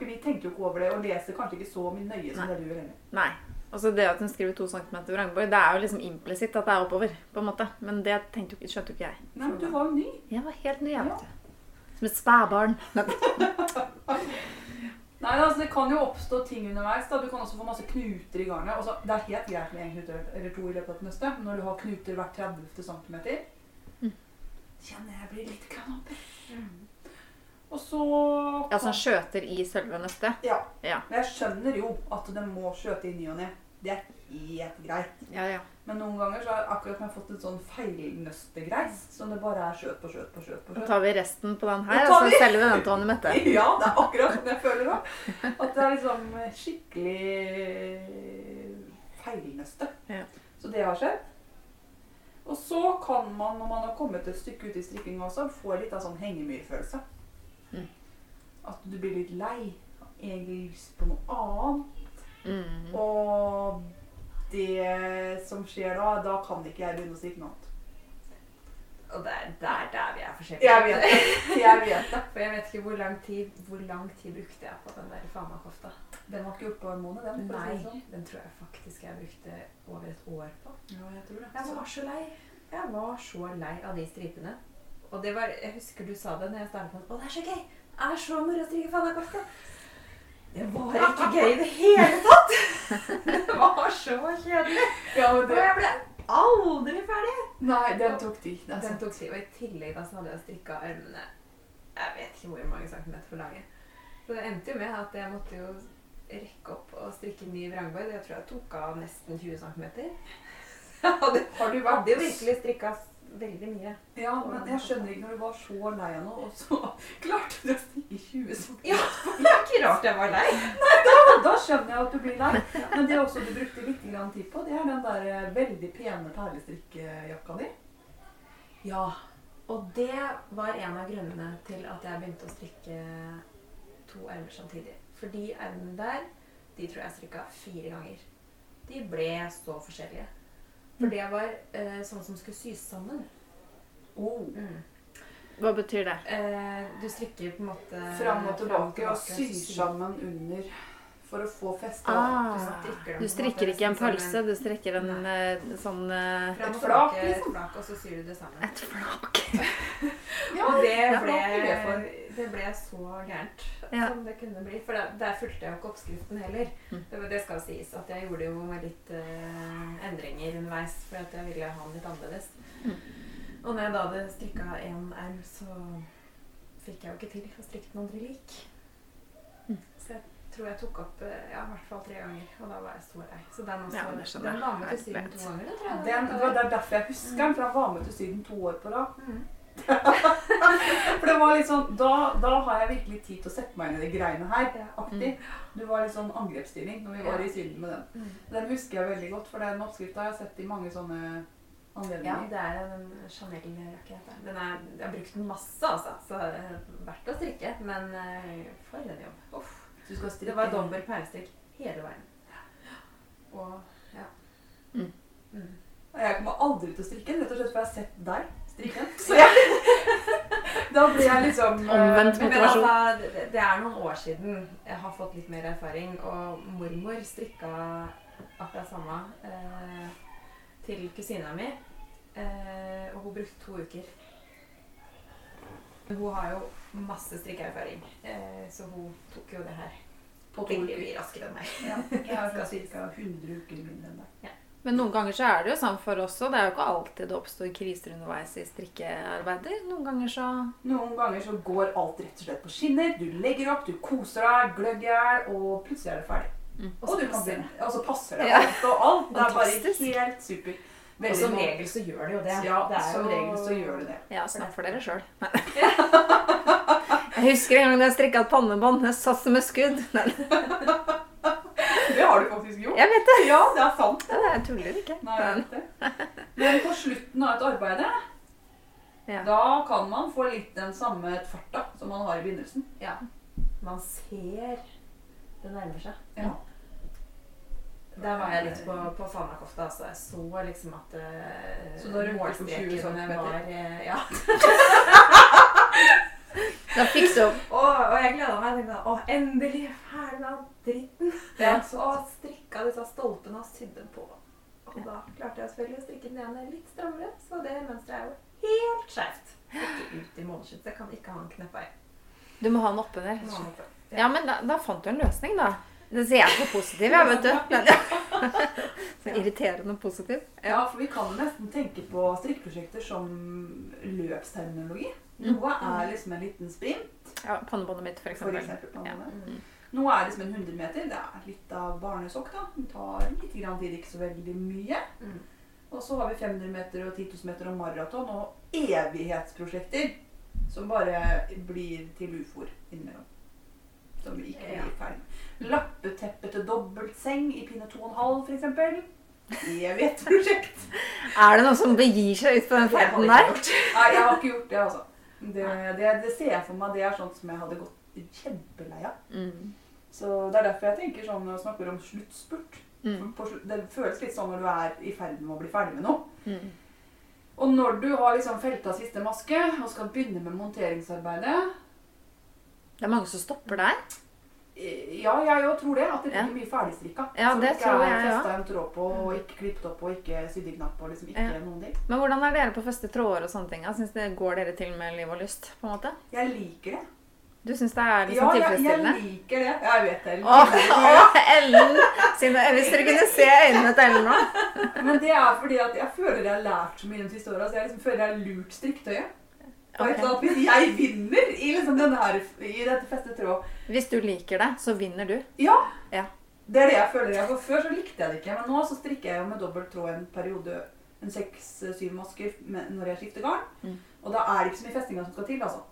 B: Vi tenker jo ikke over det og leser kanskje ikke så mye nøye som
A: Nei.
B: det du gjør heller.
A: Nei. Altså det at hun skriver to centimeter vrangbord, det er jo liksom implisitt at det er oppover. på en måte. Men det tenkte jo ikke, skjønte jo ikke jeg.
B: Nei, men du var jo ny.
A: Jeg var helt ny, jeg, vet du. Som et spædbarn. *laughs*
B: Nei, altså Det kan jo oppstå ting underveis. da. Du kan også få masse knuter i garnet. Altså, det er helt greit med én knute eller to i løpet av et neste. Når du har knuter hvert 30. cm. Kjenner jeg blir litt knapper. Og så
A: Ja, sånn skjøter i selve nøstet.
B: Ja.
A: Ja.
B: Men jeg skjønner jo at det må skjøte i ny og ne. Det er helt greit.
A: Ja, ja.
B: Men noen ganger så har jeg akkurat jeg fått et sånn feilnøstegreis. Som det bare er skjøt på skjøt på skjøt. på
A: Da
B: skjøt.
A: tar vi resten på den
B: Da
A: her, og så
B: vi-
A: selger vi den til Anne Mette. *laughs*
B: Ja, det er akkurat sånn jeg føler nå. At det er liksom skikkelig feilnøste.
A: Ja.
B: Så det har skjedd. Og så kan man, når man har kommet et stykke ut i strikkinga også, få litt av sånn hengemyrfølelse.
A: Mm.
B: At du blir litt lei. Egentlig lyst på noe annet.
A: Mm.
B: Og det som skjer da, da kan ikke jeg begynne å strikke noe annet.
C: Og det er der, der vi er forskjellige.
B: Jeg vet det. Jeg vet det. *laughs*
C: For jeg vet ikke hvor lang tid, hvor lang tid brukte jeg på den der Fana-kofta.
B: Den var ikke gjort på en måned, den.
C: Nei,
B: sånn.
C: den tror jeg faktisk jeg brukte over et år på.
B: Ja, jeg tror det.
C: Jeg var så lei. Jeg var så lei av de stripene. Og det var, jeg husker du sa det når jeg startet på Å, det er så gøy! Det er så moro å strikke Fana-kofta. Det var ikke gøy i det hele tatt! *laughs* Det var så kjedelig.
B: Ja, det...
C: Og jeg ble aldri ferdig.
B: nei, den tok tid. Det er
C: Den tok tid, og i tillegg da så hadde jeg strikka armene Jeg vet ikke hvor mange centimeter for lange. Så det endte jo med at jeg måtte jo rekke opp og strikke ny vrangbord. Jeg tror jeg tok av nesten 20 cm. *laughs*
B: Har du vært det
C: virkelig strikka veldig mye.
B: Ja, men jeg skjønner ikke når du var så lei av noe, og så *laughs* klarte du å stikke 20 cm.
C: Ja, det er ikke rart jeg var lei.
B: Nei, Da skjønner jeg at du blir lei. Men det også du brukte litt tid på, det er den der eh, veldig pene perlestrikkejakka di.
C: Ja. Og det var en av grunnene til at jeg begynte å strikke to ermer samtidig. For de evnene der, de tror jeg strikka fire ganger. De ble så forskjellige. For det var eh, sånn som skulle sys sammen.
B: Oh.
C: Mm.
A: Hva betyr det?
C: Eh, du strikker på en måte
B: Fram og tilbake og syr sammen under for å få festa.
A: Ah,
C: strikker
A: du strikker ikke en pølse, du strikker en Nei. sånn eh,
B: Et flak,
C: tilbake,
B: liksom.
C: flak, og så syr du det sammen.
A: et flak.
B: Ja, *laughs*
C: og det ble,
B: det det for?
C: Det ble så gærent
A: Ja.
C: som det kunne bli. For der, der fulgte jeg jo ikke oppskriften heller.
A: Mm.
C: Det, det skal sies at jeg gjorde jo litt uh, endringer underveis for at jeg ville ha den litt annerledes.
A: Mm.
C: Og når jeg da hadde strikka én erm, så fikk jeg jo ikke til å strikke den andre lik.
A: Mm.
C: Så jeg tror jeg tok opp eh, ja, i hvert fall tre ganger, og da var jeg så lei. Så den, også,
A: Ja, det
C: den var med til Syden to ganger. Det tror jeg
B: Den, det var er derfor jeg husker den, for den var med til Syden to år på rad.
C: Mm. *laughs*
B: For det var litt sånn, da, da har jeg virkelig tid til å sette meg inn i de greiene her. Aktig. Du var litt sånn angrepsstilling når vi var i Syden med den.
C: Mm.
B: Den husker jeg veldig godt, for den oppskrifta har jeg sett i mange sånne anledninger.
C: Ja, det er en Chanel-rakett. Den er, jeg har brukt den masse, altså. Så det er verdt å strikke. Men eh, for en jobb. Uff. Det var dobbel perlestrikk hele veien. Og ja.
A: Mm.
C: Mm.
B: Jeg kommer aldri til å strikke rett og slett for jeg har sett deg strikke den. Så *laughs* jeg, da blir jeg liksom Omvendt
A: Omvendt
C: Men
A: motivasjon.
C: altså, det, er noen år siden jeg har fått litt mer erfaring, og mormor strikka akkurat samme eh, til kusina mi. Eh, og hun brukte to uker. Hun har jo masse strikkeerfaring, eh, så hun tok jo det her
B: på to uker.
C: raskere enn meg.
B: Ja, jeg har *laughs* ca. 100 uker mindre enn deg.
A: Men noen ganger så er det jo sånn for oss òg. Det er jo ikke alltid det oppstår kriser underveis i strikkearbeider. Noen ganger så
B: Noen ganger så går alt rett og slett på skinner. Du legger opp, du koser deg, gløgg i hjel, og plutselig er det ferdig.
A: Mm.
B: Og, du kan begynne. Og så passer det
A: Ja.
B: alt og alt. Det er bare helt super.
C: Og
B: Veldig
C: som regel så gjør det jo det.
B: Ja,
C: det er
B: som regel så gjør det det.
A: Ja, snakk for dere sjøl. *laughs* Jeg husker en gang jeg strikka et pannebånd. Jeg satt som et skudd. *laughs*
B: Har du faktisk gjort.
A: jeg vet det.
B: Ja, det er sant.
A: Ja, Jeg tuller ikke.
B: Nei, jeg vet det. Men på slutten av et arbeid,
A: Ja.
B: da kan man få litt den samme farta som man har i begynnelsen.
C: Ja. Man ser det nærmer seg.
B: Ja.
C: Der var jeg litt på, på Fanakofta. Altså. Jeg så liksom at uh,
B: Så da røk du på 20 centimeter?
C: var eh, Ja. *laughs*
A: Da du opp.
C: Og, og jeg gleda meg. Jeg tenkte å, endelig ferdig med all dritten.
B: Ja. *laughs*
C: Så strikka disse stolpene og sydde på. Og da klarte jeg selvfølgelig å strikke den ene litt strammere, så det mønsteret er jo helt skjevt. Ikke ut i måneskinn. Jeg kan ikke ha en kneppa i.
A: Du må ha den
C: jeg-
A: Ja, men da, da fant du en løsning, da. Det sier jeg på positiv, jeg, vet du. *laughs* Så irriterende positiv.
B: Ja, for vi kan nesten tenke på strikkeprosjekter som løpsterminologi. Noe er liksom en liten sprint,
A: Ja, Pannebåndet mitt, for
B: for
A: eksempel.
B: eksempel. på
A: Ja.
B: noe.
C: Mm.
B: Er liksom en 100 meter. Det er litt av barnesokk, da. Det tar litt grann tid, ikke så veldig mye.
C: Mm.
B: Og så har vi 500 meter og 10 000 meter og maraton og evighetsprosjekter som bare blir til ufor innimellom. Som vi ikke blir ferdig med. Lappeteppe til dobbeltseng i pinne 2,5 f.eks. prosjekt *laughs*
A: Er det noen som begir seg ut på den ferden der?
B: Nei, jeg har ikke gjort det, altså. Det, det, det ser jeg for meg. Det er sånt som jeg hadde gått kjempelei av.
A: Mm.
B: Så det er derfor jeg tenker sånn jeg snakker om sluttspurt.
A: Mm.
B: Det føles litt sånn når du er i ferd med å bli ferdig med noe.
A: Mm.
B: Og når du har liksom felta siste maske og skal begynne med monteringsarbeidet
A: Det er mange som stopper der.
B: Ja, jeg òg tror det. At det
A: Ja.
B: blir mye ferdigstrikka.
A: Ja,
B: Som
A: det
B: ikke
A: tror
B: er
A: jeg, ja.
B: en tråd på, og ikke klippet opp, og ikke sydd i knapp, liksom ikke
A: Ja.
B: noen ting.
A: Men hvordan er dere på første tråder og sånne ting? Jeg Synes det Går dere til med liv og lyst? på en måte?
B: Jeg liker det.
A: Du syns det er liksom
B: Ja, jeg, jeg liker det. Jeg vet det.
A: Åh, åh, Ellen! Sine, hvis dere kunne se øynene til Ellen nå.
B: Men det er fordi at jeg føler jeg har lært så mye de siste åra. Så jeg liksom føler jeg har lurt strikketøyet. Og et eller Hvis jeg vinner i, liksom denne her, i dette feste tråd
A: Hvis du liker det, så vinner du.
B: Ja!
A: Ja.
B: Det er det jeg føler. jeg. For Før så likte jeg det ikke. Men nå så strikker jeg jo med dobbelt tråd en periode. En seks-syv masker med- når jeg skifter garn.
A: Mm.
B: Og da er det ikke så mye festinger som skal til. altså.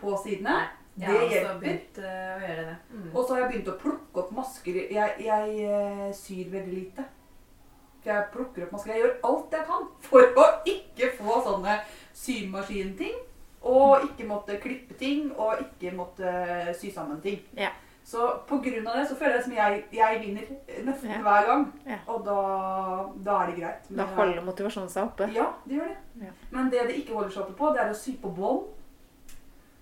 B: På sidene.
C: Jeg
B: Det
C: har også
B: hjelper.
C: begynt uh, å gjøre det. Mm.
B: Og så har jeg begynt å plukke opp masker. Jeg, jeg eh, syr veldig lite. For jeg plukker opp masker. Jeg gjør alt jeg kan for å ikke få sånne symaskinting. Og ikke måtte klippe ting, og ikke måtte sy sammen ting.
A: Ja.
B: Så av det så føler jeg som jeg, jeg vinner nesten
A: Ja.
B: hver gang.
A: Ja.
B: Og da, da er det greit. Men
A: Da
B: jeg-
A: holder motivasjonen seg oppe.
B: Ja, det gjør det.
A: Ja.
B: Men det det ikke holder seg oppe på, det er å sy på bånd.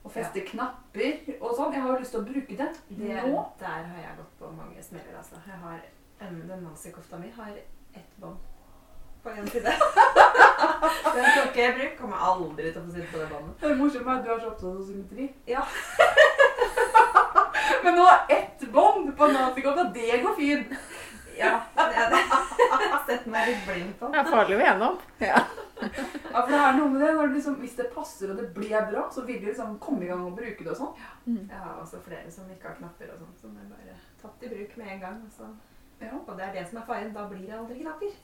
B: Og feste knapper og sånn. Jeg har jo lyst til å bruke det,
C: Det,
B: nå.
C: der har jeg gått på mange smeller, altså. Jeg har, den Nancy-kofta mi har ett bånd på én side. *laughs* den ikke jeg bruke. Kommer aldri til å få sitte på det båndet.
B: Det er morsomt at du er så opptatt av symmetri.
C: Ja. *laughs*
B: Men nå er ett bånd på nazikofta, det går fint.
C: Ja, det er det. Har sett meg litt blind på.
A: Det er farlig å være gjennom. Ja.
B: Ja, for det er noe med det. Når det liksom, hvis det passer og det blir bra, så vil du liksom komme i gang og bruke det og sånn.
C: Jeg har også flere som ikke har knapper og sånn, som er bare tatt i bruk med en gang. Altså.
B: Ja.
C: Og det er det som er faren. Da blir det aldri knapper.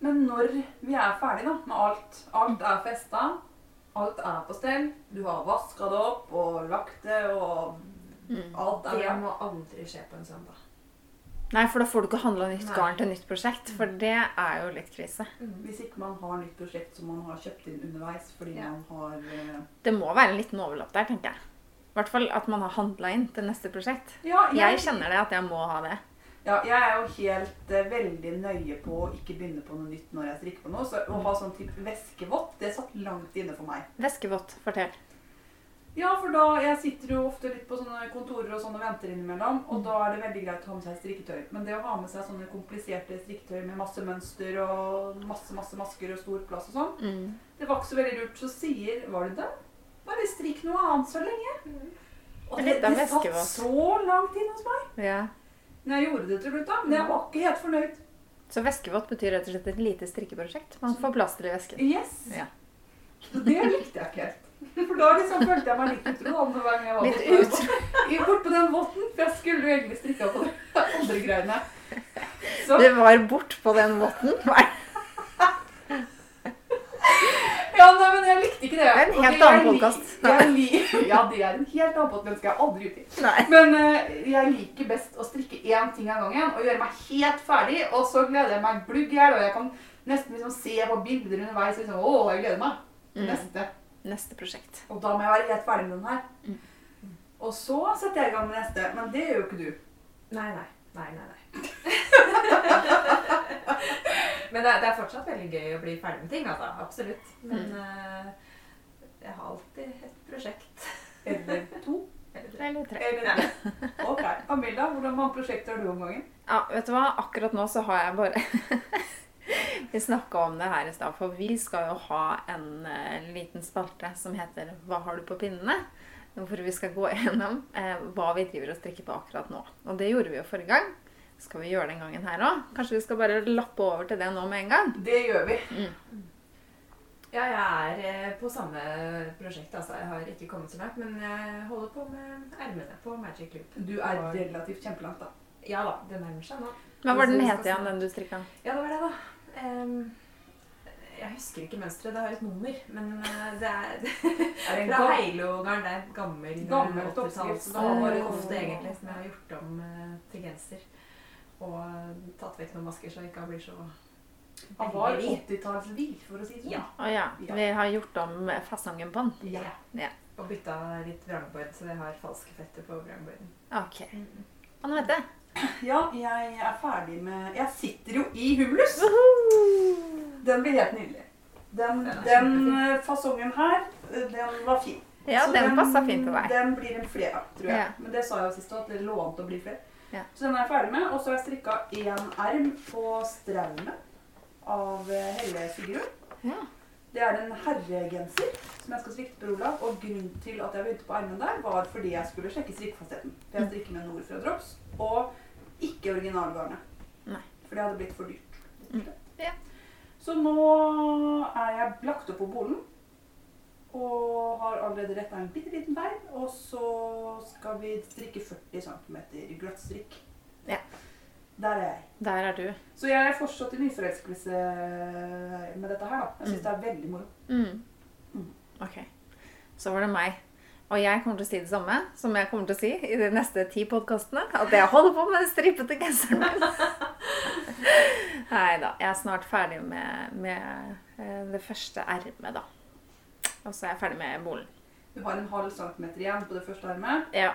B: Men når vi er ferdig da, med alt, alt er festa, alt er på stell, du har vaska det opp og lagt det, og
A: Mm.
B: alt er
C: Det må aldri skje på en søndag.
A: Nei, for da får du ikke handla nytt
C: Nei.
A: garn til nytt prosjekt, for det er jo litt krise.
B: Hvis ikke man har nytt prosjekt som man har kjøpt inn underveis fordi
C: Ja.
B: man har eh,
A: Det må være en liten overlapp der, tenker jeg. I hvert fall at man har handla inn til neste prosjekt.
B: Ja,
A: Jeg kjenner det at jeg må ha det.
B: Ja, jeg er jo helt uh, veldig nøye på å ikke begynne på noe nytt når jeg strikker på noe. Så å ha sånn type væskevått, det satt langt inne for meg.
A: Væskevått, fortell.
B: Ja, for da Jeg sitter jo ofte litt på sånne kontorer og sånn og venter innimellom, og da er det veldig greit å ha med seg strikketøy. Men det å ha med seg sånne kompliserte strikketøy med masse mønster og masse masse masker og stor plass og sånn,
A: Mm.
B: det var ikke så veldig lurt. Så sier Var det det? Bare strikk noe annet så lenge. Og det,
A: det,
B: det satt så langt inne hos meg.
A: Ja.
B: Men jeg gjorde det til slutt, da. Men jeg var ikke helt fornøyd.
A: Så væskevått betyr rett og slett et lite strikkeprosjekt. Man får plass til i væsken?
B: Yes.
A: Ja.
B: Det likte jeg ikke helt. For da liksom følte jeg meg litt utro hver gang jeg var
A: Litt
B: utro. bort på den votten. For jeg skulle jo egentlig strikke på de andre greiene. Så
A: Det var bort på den måten. *laughs* Nei.
B: ja, nei, men jeg likte ikke det.
A: Det er en helt annen
B: li- *laughs* Ja, det er en helt annen podkast. Den skal jeg aldri ut i.
A: Nei.
B: Men uh, jeg liker best å strikke én ting av gangen og gjøre meg helt ferdig. Og så gleder jeg meg glugg i hjel, og jeg kan nesten liksom se på bilder underveis. Liksom, å, jeg gleder meg
A: Mm.
B: neste.
A: Neste prosjekt.
B: Og da må jeg være helt ferdig med den her.
A: Mm.
B: Og så setter jeg i gang med neste. Men det gjør jo ikke du.
C: Nei, nei. Nei, nei, nei. *laughs* Men det det er fortsatt veldig gøy å bli ferdig med ting, altså. Absolutt. Men eh, jeg har alltid et prosjekt.
B: Eller to.
C: Eller
A: Eller tre.
B: Eller *laughs* Ok. Amilda, hvordan mange prosjekter har du om gangen?
A: Ja, vet du hva? Akkurat nå så har jeg bare *laughs* Vi snakka om det her i stad, for vi skal jo ha en uh, liten spalte som heter 'Hva har du på pinnene?' Hvor vi skal gå *laughs* gjennom uh, hva vi driver og strikker på akkurat nå. Og det gjorde vi jo forrige gang. Skal vi gjøre den gangen her òg? Kanskje vi skal bare lappe over til det nå med en gang?
B: Det gjør vi.
C: Ja, jeg er eh, på samme prosjekt, altså. Jeg har ikke kommet så langt, men jeg holder på med ermene på Magic Loop.
B: Du er relativt kjempelangt, da.
C: Ja da, det nærmer seg nå.
A: Hva var den het igjen, den du strikka?
C: Ja, det var det, da. Um, jeg husker ikke mønsteret. Det har et nummer, men eh, det er *laughs*
B: Er det en
C: fra Heilogarn. Det er et gammel
B: Gammelt
C: 80-talls
B: oppskrift.
C: damekoft,
B: ofte
C: egentlig, som jeg har gjort om uh, til genser. Og eh, tatt vekk noen masker, så jeg ikke blir så
B: Han var
C: veldig vid.
B: 80-tallsvid, for å si det sånn.
C: Ja.
A: Oh, ja.
B: Ja.
A: Vi har gjort om fasongen på den.
C: Ja.
A: Ja.
C: Og bytta litt vrangbord, så jeg har falske fetter på vrangborden.
A: OK. Anette?
B: Ja, jeg er ferdig med Jeg sitter jo i Humulus! Den blir helt nydelig. Den,
C: Den
B: den eh, fasongen her, eh, den var fin.
A: Ja,
B: Så
A: den passa fint på deg.
B: Den blir en flere, tror jeg.
A: Ja.
B: Men det sa jeg jo sist, at det lånte å bli flere.
A: Ja.
B: Så den er jeg ferdig med. Og så har jeg strikka én erm på straumet av eh, Helle Sigrun.
A: Ja.
B: Det er en herregenser som jeg skal strikke til Olav. Og grunnen til at jeg begynte på ermen der, var fordi jeg skulle sjekke strikkefastheten. For jeg strikker med Nord fra Drops, og ikke originalgarnet. For det hadde blitt for dyrt.
A: Mm. Ja.
B: Så nå er jeg lagt opp på bolen. Og har allerede retta en bitte liten bein. Og så skal vi strikke 40 cm glattstrikk.
A: Ja.
B: Der er jeg.
A: Der er du.
B: Så jeg er fortsatt i nyforelskelse med dette her, da. Jeg syns
A: Mm.
B: det er veldig moro.
A: Mm.
B: Mm.
A: Ok. Så var det meg. Og jeg kommer til å si det samme som jeg kommer til å si i de neste ti podkastene. At jeg holder på med den stripete genseren min. *laughs* Nei da. Jeg er snart ferdig med, med eh, det første ermet, da. Og så er jeg ferdig med bolen.
B: Du har en halv centimeter igjen på det første armet,
A: Ja.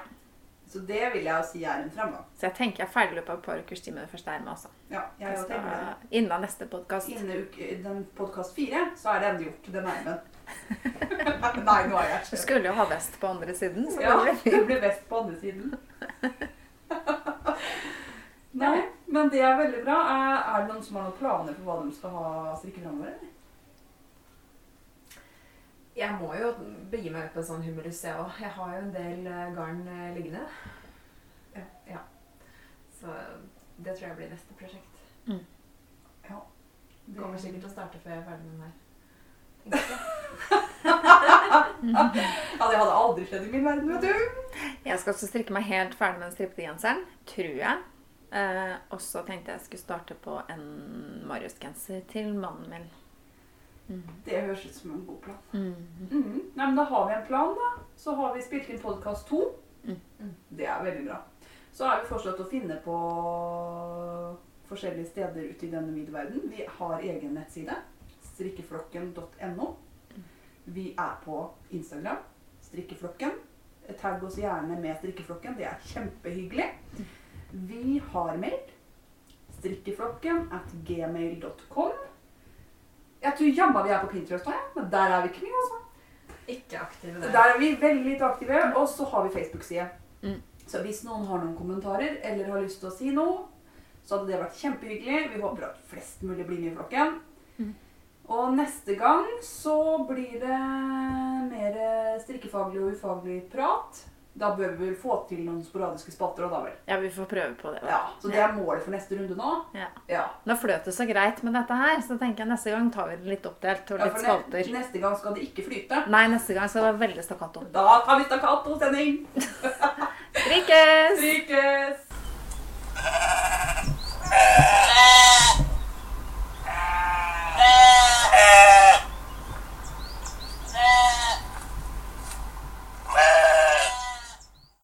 B: så det vil jeg si er en fremgang.
A: Så jeg tenker jeg er ferdig i løpet av et par ukers tid med det første ermet også.
B: Ja, jeg
A: Jeg
B: tenker det.
A: innen neste podkast.
B: Innen podkast fire, så er det endelig gjort, den armen. *laughs* Nei, nå er jeg
A: Du skulle jo ha vest på andre siden. Så
B: Ja,
A: det blir
B: det blir best på andre siden. *laughs* Nei, men det er veldig bra. Er, er det noen som har noen planer for hva de skal ha strikke framover?
C: Jeg må jo begi meg ut på en sånn humulus, jeg òg. Jeg har jo en del eh, garn eh, liggende.
B: Ja.
C: ja. Så det tror jeg blir neste prosjekt.
B: Det
C: Kommer sikkert til å starte før jeg er ferdig med den her. *laughs*
B: Ja, det hadde aldri skjedd i min verden, vet du.
A: Jeg skal også strikke meg helt ferdig med den strippete genseren, tror jeg. Eh, og så tenkte jeg skulle starte på en Marius-genser til mannen min.
B: Det høres ut som en god plan.
A: Mm.
B: Mhm. Nei, men da har vi en plan, da. Så har vi spilt inn podkast to.
A: Mm.
B: Det er veldig bra. Så er vi fortsatt å finne på forskjellige steder ute i denne vide verden. Vi har egen nettside. Strikkeflokken.no. Vi er på Instagram. Strikkeflokken. Tagg oss gjerne med Strikkeflokken. Det er kjempehyggelig. Vi har mail. Strikkeflokken at gmail.com. Jeg tror jammen vi er på Pinterest òg, men der er vi ikke mye. altså.
C: Ikke aktive der.
B: Der er vi veldig lite aktive, og så har vi Facebook-side.
A: Mm.
B: Så hvis noen har noen kommentarer eller har lyst til å si noe, så hadde det vært kjempehyggelig. Vi håper at flest mulig blir med i flokken.
A: Mm.
B: Og neste gang så blir det mer strikkefaglig og ufaglig prat. Da bør vi vel få til noen sporadiske spatter òg, da vel.
A: Ja, vi får prøve på det. Vel.
B: Ja, Så det er målet for neste runde nå.
A: Ja.
B: ja.
A: Nå fløt det så greit med dette her, så tenker jeg neste gang tar vi det litt oppdelt og litt
B: ja, litt
A: spalter.
B: Neste gang skal det ikke flyte.
A: Nei, neste gang skal det være veldig stakkato.
B: Da tar vi stakkato-sending! *laughs* Strikkes!
A: Strikkes!
B: Strikkes.